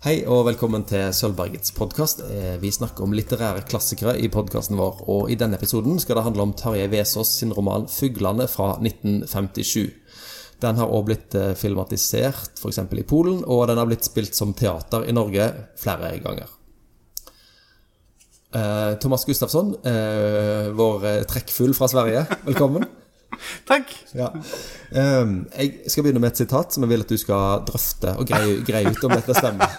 Hei og velkommen til Sølvbergets podkast. Vi snakker om litterære klassikere i podkasten vår. Og i denne episoden skal det handle om Tarjei Vesaas sin roman 'Fuglene' fra 1957. Den har også blitt eh, filmatisert, f.eks. i Polen, og den har blitt spilt som teater i Norge flere ganger. Eh, Thomas Gustafsson, eh, vår eh, trekkfugl fra Sverige, velkommen. Takk. Ja. Um, jeg skal begynne med et sitat som jeg vil at du skal drøfte og greie, greie ut om dette stemmer.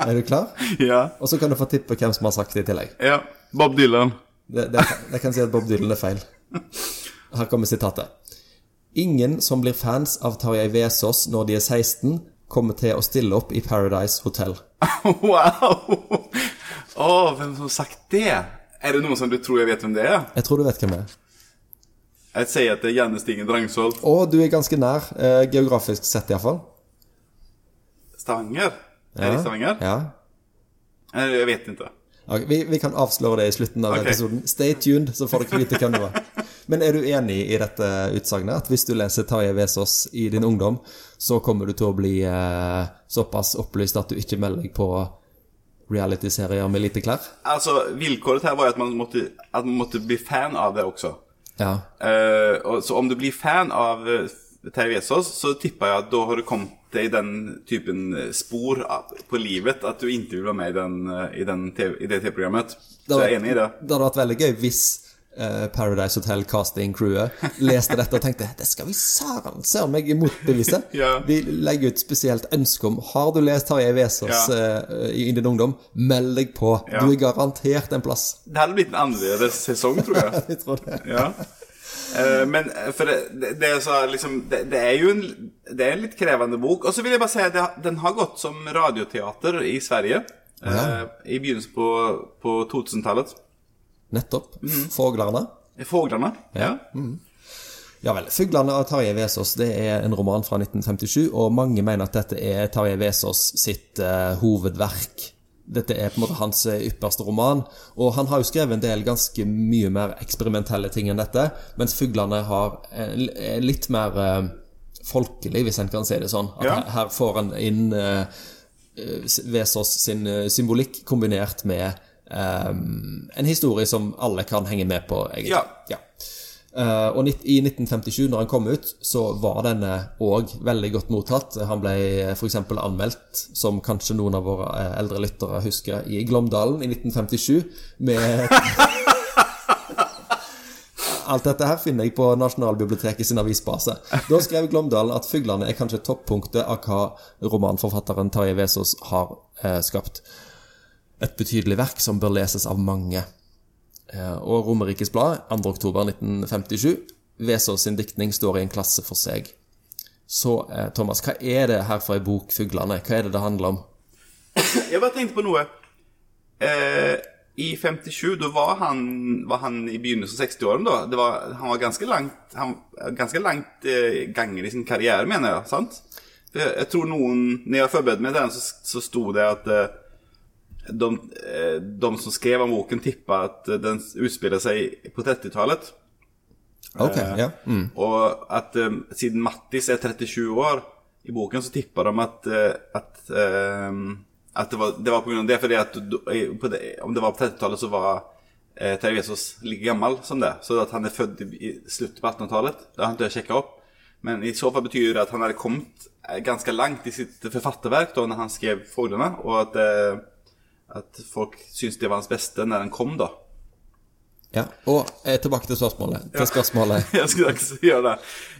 Er du klar? Ja. Og så kan du få tippe hvem som har sagt det i tillegg. ja. Bob Dylan. Det, det, jeg kan si at Bob Dylan er feil. Her kommer sitatet. Ingen som blir fans av Tarjei Vesaas når de er 16, kommer til å stille opp i Paradise Hotel. Wow! Å, hvem som har sagt det? Er det noen som du tror jeg vet hvem det er? Jeg tror du vet hvem det er. Jeg sier at det er Janne Stigen Drangsvold. Og du er ganske nær, eh, geografisk sett iallfall. Stavanger? Er det Stavanger? Ja. Jeg vet ikke. Okay, vi, vi kan avsløre det i slutten av okay. episoden. Stay tuned, så får dere vite hvem det var. Men er du enig i dette utsagnet? At hvis du leser Tarjei Vesaas i din ungdom, så kommer du til å bli eh, såpass opplyst at du ikke melder deg på reality-serier med lite klær? Altså, Vilkåret her var jo at man måtte, at man måtte bli fan av det også. Ja. Uh, og, så om du blir fan av uh, Terje Vesaas, så tipper jeg at da har du kommet i den typen eh, spor på livet at du ikke vil være med i, den, eh, i, den TV, i det TV-programmet. Så jeg er enig i det. Det hadde vært veldig gøy hvis eh, Paradise Hotel casting-crewet leste dette og tenkte det skal vi søren søren meg motbevise. Ja. Vi legger ut spesielt ønske om Har du lest Tarjei Vesaas Ja. uh, i din ungdom, meld deg på. Ja. Du er garantert en plass. Det hadde blitt en annerledes sesong, tror jeg. Jeg tror det. Ja. Uh, men eh, for det, det, det, så, liksom, det, det er jo en, det er en litt krevende bok. Og så vil jeg bare si at den har gått som radioteater i Sverige. Uh, I begynnelsen på, på 2000-tallet. Nettopp. Mm. Foglerne. Fåglene. Ja. Ja vel. 'Fuglene' av Tarjei Vesaas det er en roman fra 1957, og mange mener at dette er Tarjei Vesaas sitt uh, hovedverk. Dette er på en måte hans eh, ypperste roman, og han har jo skrevet en del ganske mye mer eksperimentelle ting enn dette, mens 'Fuglene' har uh, litt mer uh, folkelig, hvis en kan si det sånn. At Ja. her, her får han inn Vesaas sin symbolikk kombinert med en historie som alle kan henge med på, egentlig. Ja. Ja. Uh, og i 1957, når han kom ut, så var denne òg veldig godt mottatt. Han ble f.eks. anmeldt, som kanskje noen av våre eh, eldre lyttere husker, i Glåmdalen i 1957 med Alt dette her finner jeg på Nasjonalbiblioteket sin avisbase. Da skrev Glåmdalen at 'Fuglene' er kanskje toppunktet av hva romanforfatteren Tarjei Vesaas har uh, skapt. Et betydelig verk som bør leses av mange. Eh, og Romerikes Blad, 2. oktober 1957. Vesaas sin diktning står i en klasse for seg. Så eh, Thomas, hva er det her for ei bok, 'Fuglene'? Hva er det det handler om? Jeg bare tenkte på noe. Eh, I 57, da var han, var han i begynnelsen av 60-årene. da. Han var ganske langt, han, ganske langt eh, ganger i sin karriere, mener jeg. sant? Jeg, jeg tror noen Når jeg forberedte meg til den, så, så sto det at eh, de, eh, de som skrev om boken, tippa at eh, den utspiller seg på 30-tallet. Ok, ja. Mm. Og at eh, siden Mattis er 37 år i boken, så tipper de at, eh, at, eh, at det, var, det var på grunn av det. Fordi at på det, om det var på 30-tallet, så var eh, Terje Jesus like gammel som det. Så at han er født i, slutten på 1800-tallet, det har han ikke sjekka opp. Men i så fall betyr det at han hadde kommet eh, ganske langt i sitt forfatterverk da når han skrev 'Fuglene', og at, eh, at folk syntes det var hans beste når den kom, da. ja. Og eh, tilbake til spørsmålet. Til spørsmålet. Ja. jeg skulle också gjøre det.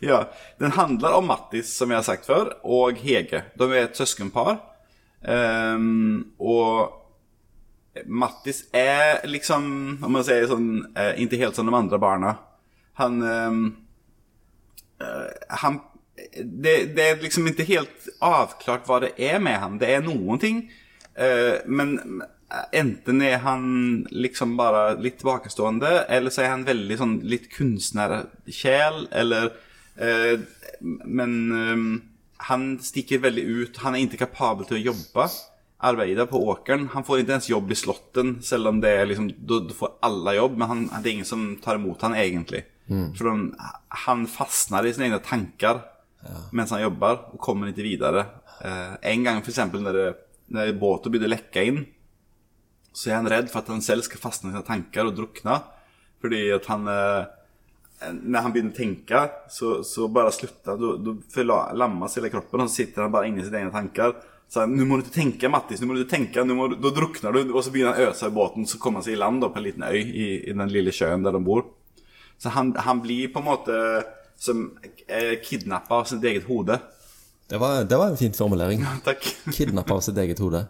Ja, den handler om Mattis, som jeg har sagt før, og Hege. De er et søskenpar. Um, og Mattis er liksom, om man sier sånn, eh, ikke helt som de andre barna. Han, um, han det, det er liksom ikke helt avklart hva det er med han. Det er noen Eh, men enten er han liksom bare litt tilbakestående, eller så er han veldig sånn litt kunstnerkjæl, eller eh, men ehm, han stikker veldig ut. Han er ikke kapabel til å jobbe. Arbeide på åkeren. Han får ikke ens jobb i slotten. Selv om det er liksom, då får alle jobb. Men han, det er ingen som tar imot han egentlig. For de, han fastner i sine egne tanker ja. mens han jobber, og kommer ikke videre. Eh, en gang, for eksempel, når det, när båten begynner å lekke inn, så er han redd for at han selv skal fastne i sine tanker og drukne. Fordi at han Når han begynner å tenke, så, så bara slutar han. då förlammas hele kroppen og så sitter han bare inne i egne tanker. Så han, 'Nå må du ikke tenke, Mattis, nå må du ikke tenke, nå må du, Da drukner du. Og så begynner han å øse i båten så kommer han seg i land da, på en liten øy i, i den lille sjøen der de bor. Så han, han blir på en måte som eh, kidnappa av sitt eget hode. Det var, det var en fin formulering. Takk. Kidnappa av sitt eget hode.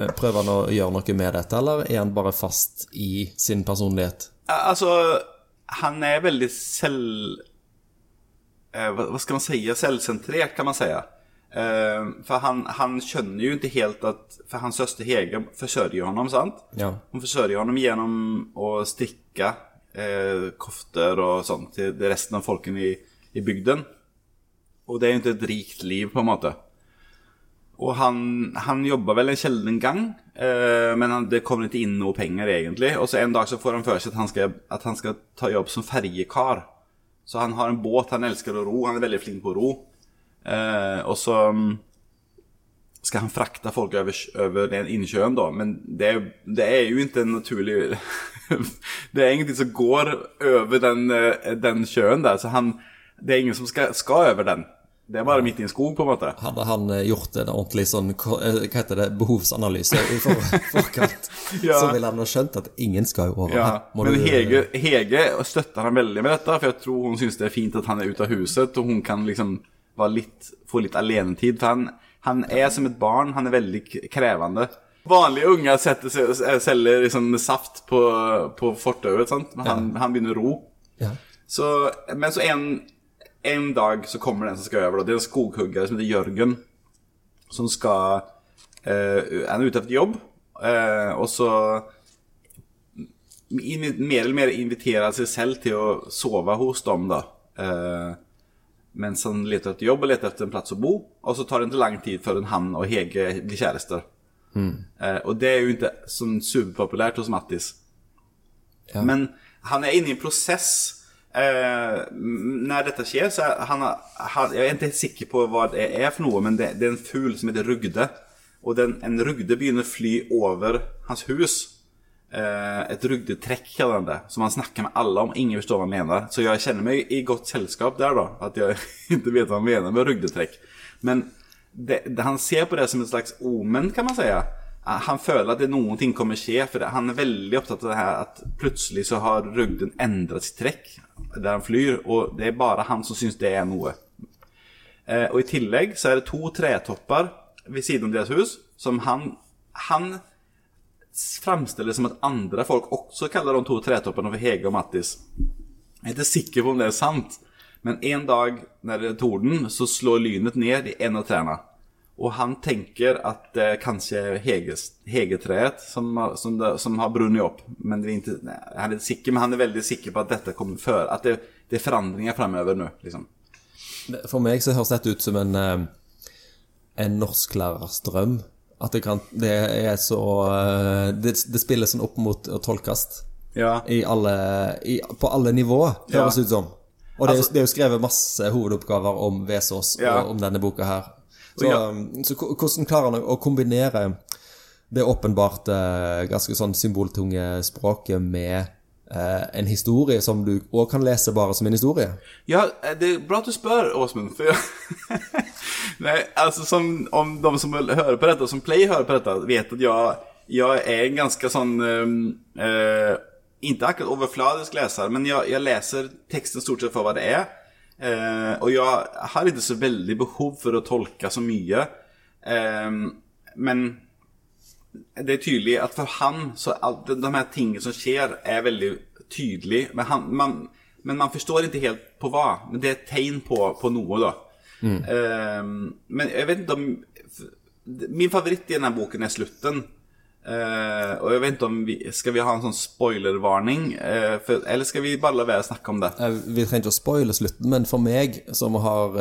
Eh, Prøver han å gjøre noe med dette, eller er han bare fast i sin personlighet? Altså, han er veldig selv... Hva vad, vad man si? Selvsentrert, kan man si. For han, han skjønner jo ikke helt at For hans søster Hege forsørger ham, sant? Ja. Hun forsørger ham gjennom å strikke eh, kofter og sånt til resten av folken i, i bygden. Och det er jo ikke et rikt liv på en måte. Og han, han jobber vel en sjelden gang, eh, men han, det kommer ikke inn noe penger, egentlig. Og så en dag så får han for seg at han skal, at han skal ta jobb som ferjekar. Så han har en båt, han elsker å ro, han er veldig flink på å ro. Eh, og så mm, skal han frakte folk over, over den innsjøen, da. Men det, det er jo ikke en naturlig Det er ingenting som går over den, eh, den sjøen der, så han Det er ingen som skal, skal over den. Det er bare midt i en skog, på en måte. Hadde han eh, gjort en ordentlig sånn eh, Hva heter det? Behovsanalyse i for, forkant, Ja. så ville han ha skjønt at ingen skal over Ja. Men du- Hege, Hege støtter han veldig med dette, for jeg tror hun syns det er fint at han er ute av huset, og hun kan liksom litt, få litt alenetid. For han, han er som et barn, han er veldig krevende. Vanlige unger setter, seg- selger liksom saft på, på fortauet, men han, han begynner å ro. Ja. Så, men så en, en dag så kommer den som skal over. Det er en skoghuggere som heter Jørgen. Som skal eh, Han er ute etter jobb. Eh, og så mer eller mer inviterer seg selv til å sove hos dem. da. Eh, mens han leter etter jobb og leter etter en plass å bo. Og så tar det ikke lang tid før han og Hege blir kjærester. Eh, og det er jo ikke sånn superpopulært hos Mattis. Ja. Men han er inne i en process. Eh, når dette skjer, så er han, han, Jeg er ikke helt sikker på hva det er for noe, men det, det er en fugl som heter rugde. Og den, en rugde begynner å fly over hans hus. Eh, et rugdetrekk kallar han det. Som han snakker med alle om, ingen forstår hva han mener. Så jeg kjenner meg i godt selskap der, da. At jeg ikke vet hva han mener med rugdetrekk. Men det, det, han ser på det som et slags omen kan man säga. Ah, Han føler at det noenting kommer skje, for han er veldig opptatt av det her at plutselig så har rugden endret sitt trekk der han flyr, og det er bare han som syns det er noe. Eh, og i tillegg så er det to tretopper ved siden av deres hus som han, han framstiller som at andre folk også kaller de to tretoppene for Hege og Mattis. Jeg er ikke sikker på om det er sant, men en dag når det er torden, så slår lynet ned i en av trærne. Og han tenker at det kanskje er Heges, Hegetreet som, som, det, som har brunnet opp. Men det ikke, nei, han er sikker, men han er veldig sikker på at dette kommer før. At det, det er forandringer fremover nå. Liksom. For meg så høres dette ut som en, eh, en norsklærers drøm. At det, kan, det er så eh, det, det spilles sånn opp mot å tolkes Ja. i alle, i, på alle nivåer, høres Ja. ut som. Og det Altså- det er jo skrevet masse hovedoppgaver om Vesaas Ja. og om denne boka her. Så, ja. um, så hvordan klarer han å kombinere det åpenbart ganske sånn symboltunge språket med eh, en historie som du òg kan lese bare som en historie? Ja, eh, det er bra at du spør, Åsmund. For jeg... Nei, altså som, om de som hører på dette, som play hører på dette, vet at jeg, jeg er en ganske sånn eh, eh, Ikke akkurat overfladisk leser, men jeg, jeg leser teksten stort sett for hva det er. Eh, og jeg har ikke så veldig behov for å tolke så mye. Eh, men det er tydelig at for han så alt, de, her tingene som skjer, er veldig tydelige Men, han, man, men man forstår ikke helt på hva. Men det er et tegn på, på noe, da. Eh, men jeg vet ikke om Min favoritt i denne boken er slutten. Eh, og jeg vet ikke om vi Skal vi ha en sånn spoilervarning? For, eller skal vi bare la være å snakke om det? Uh, Vi trenger ikke å spoile slutten, men for meg, som har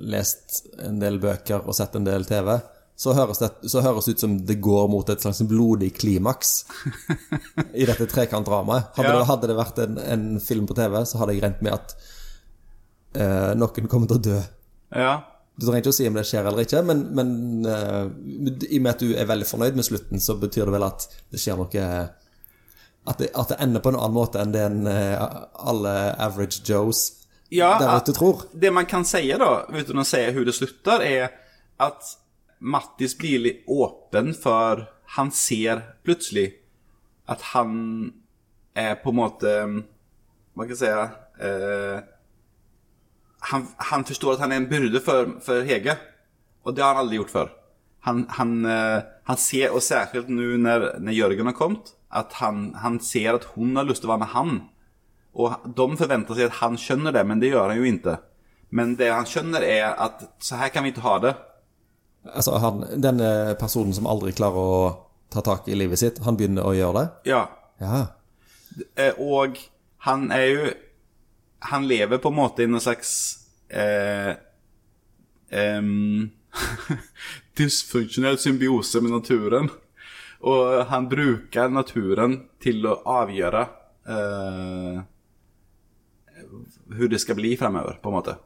lest en del bøker og sett en del TV, så høres det så høres det ut som det går mot et slags blodig klimaks i dette trekantdramaet. Hadde, Ja. det- hadde det vært en, en film på TV, så hadde jeg regnet med at noen kommer til å dø. Ja. Du trenger ikke å si om det skjer eller ikke, men, men uh, i og med at du er veldig fornøyd med slutten, så betyr det vel at det skjer noe At det, at det ender på en annen måte enn det en, eh, alle average Joes Ja, der ute tror. Det man kan si, da, uten å si hvordan det slutter, er at Mattis blir litt åpen for Han ser plutselig at han er på en måte Hva kan jeg si eh, han, han forstår at han er en byrde for, for Hege. Og det har han aldri gjort før. Han, han, eh, han ser, og særskilt nå når, når Jørgen har kommet, at han, han ser at hun har til å være med han. Og de forventer seg at han skjønner det, men det gjør han jo ikke. Men det han skjønner, er at så her kan vi ikke ha det. Altså, han, den eh, personen som aldri klarer å ta tak i livet sitt, han begynner å gjøre det? Ja. Ja. Eh, Og han er jo Han lever på en måte i noen slags eh, um, Dysfunksjonell symbiose med naturen. Og han bruker naturen til å avgjøre eh, hvordan det skal bli fremover, på en måte.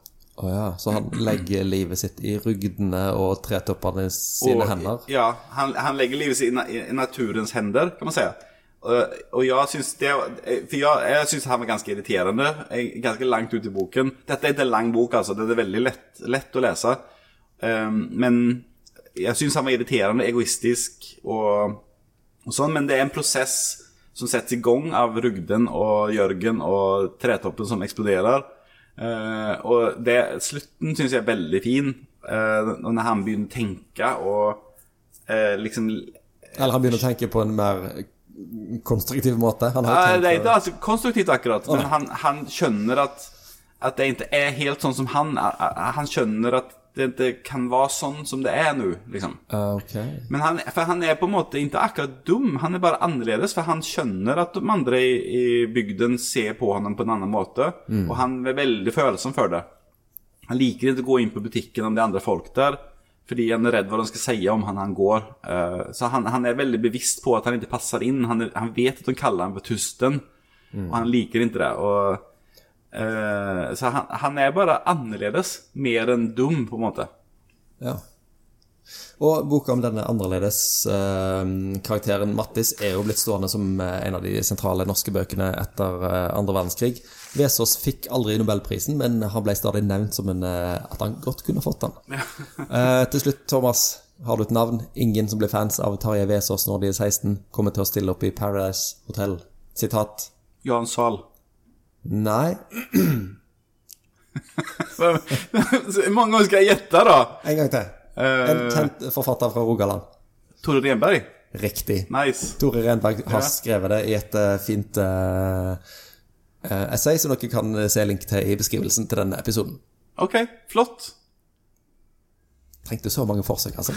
Å ja. Så han legger livet sitt i rugdene og tretoppene sine Og- hender? Ja, han, han legger livet sitt i, na, i naturens hender, kan man säga. Och, ja, jag syns det, For jag, jeg syns han var ganske irriterende. Ganske langt ut i boken. Dette er ikke en lang bok altså. det er veldig lett, lett å lese. Um, men jeg syns han var irriterende, egoistisk og, og, sånn. Men det er en prosess som settes i gang av Rugden og Jørgen og tretoppen som eksploderer. Uh, og det, slutten syns jeg er veldig fin. Uh, når han begynner å tenke og uh, liksom Eller han begynner å tenke på en mer konstruktiv måte? Han har Nei, tenkt Det er ikke altså, konstruktivt akkurat, men han, han skjønner at, at det ikke er helt sånn som han Han skjønner at det ikke kan være sånn som det er nå, liksom. Ah, ok. Men han, for han er på en måte ikke akkurat dum, han er bare annerledes. For han skjønner at de andre i, i bygden ser på ham på en annen måte. Og han er veldig følsom for det. Han liker ikke å gå inn på butikken om det er andre folk der. Fordi han er redd hva de skal si om han han går. Uh, så han, han er veldig bevisst på at han ikke passer inn. Han, er, han vet at de kaller ham for Tusten. Og han liker ikke det. Og, uh, så han, han er bare annerledes. Mer enn dum, på en måte. Ja. Og boka om denne annerledes eh, karakteren Mattis er jo blitt stående som eh, en av de sentrale norske bøkene etter eh, andre verdenskrig. Vesaas fikk aldri Nobelprisen, men han ble stadig nevnt som en, at han godt kunne fått den. Eh, til slutt, Thomas, har du et navn? Ingen som blir fans av Tarjei Vesaas når de er 16, kommer til å stille opp i Paradise Hotel. Sitat. Jan Sahl. Nei. Hvor mange ganger skal jeg gjette, da? En gang til. En kjent forfatter fra Rogaland. Tore Renberg? Riktig. Nice. Tore Renberg har skrevet det i et eh, fint uh, eh, essay som dere kan se link til i beskrivelsen til denne episoden. Ok, flott. Trengte så mange forsøk, altså.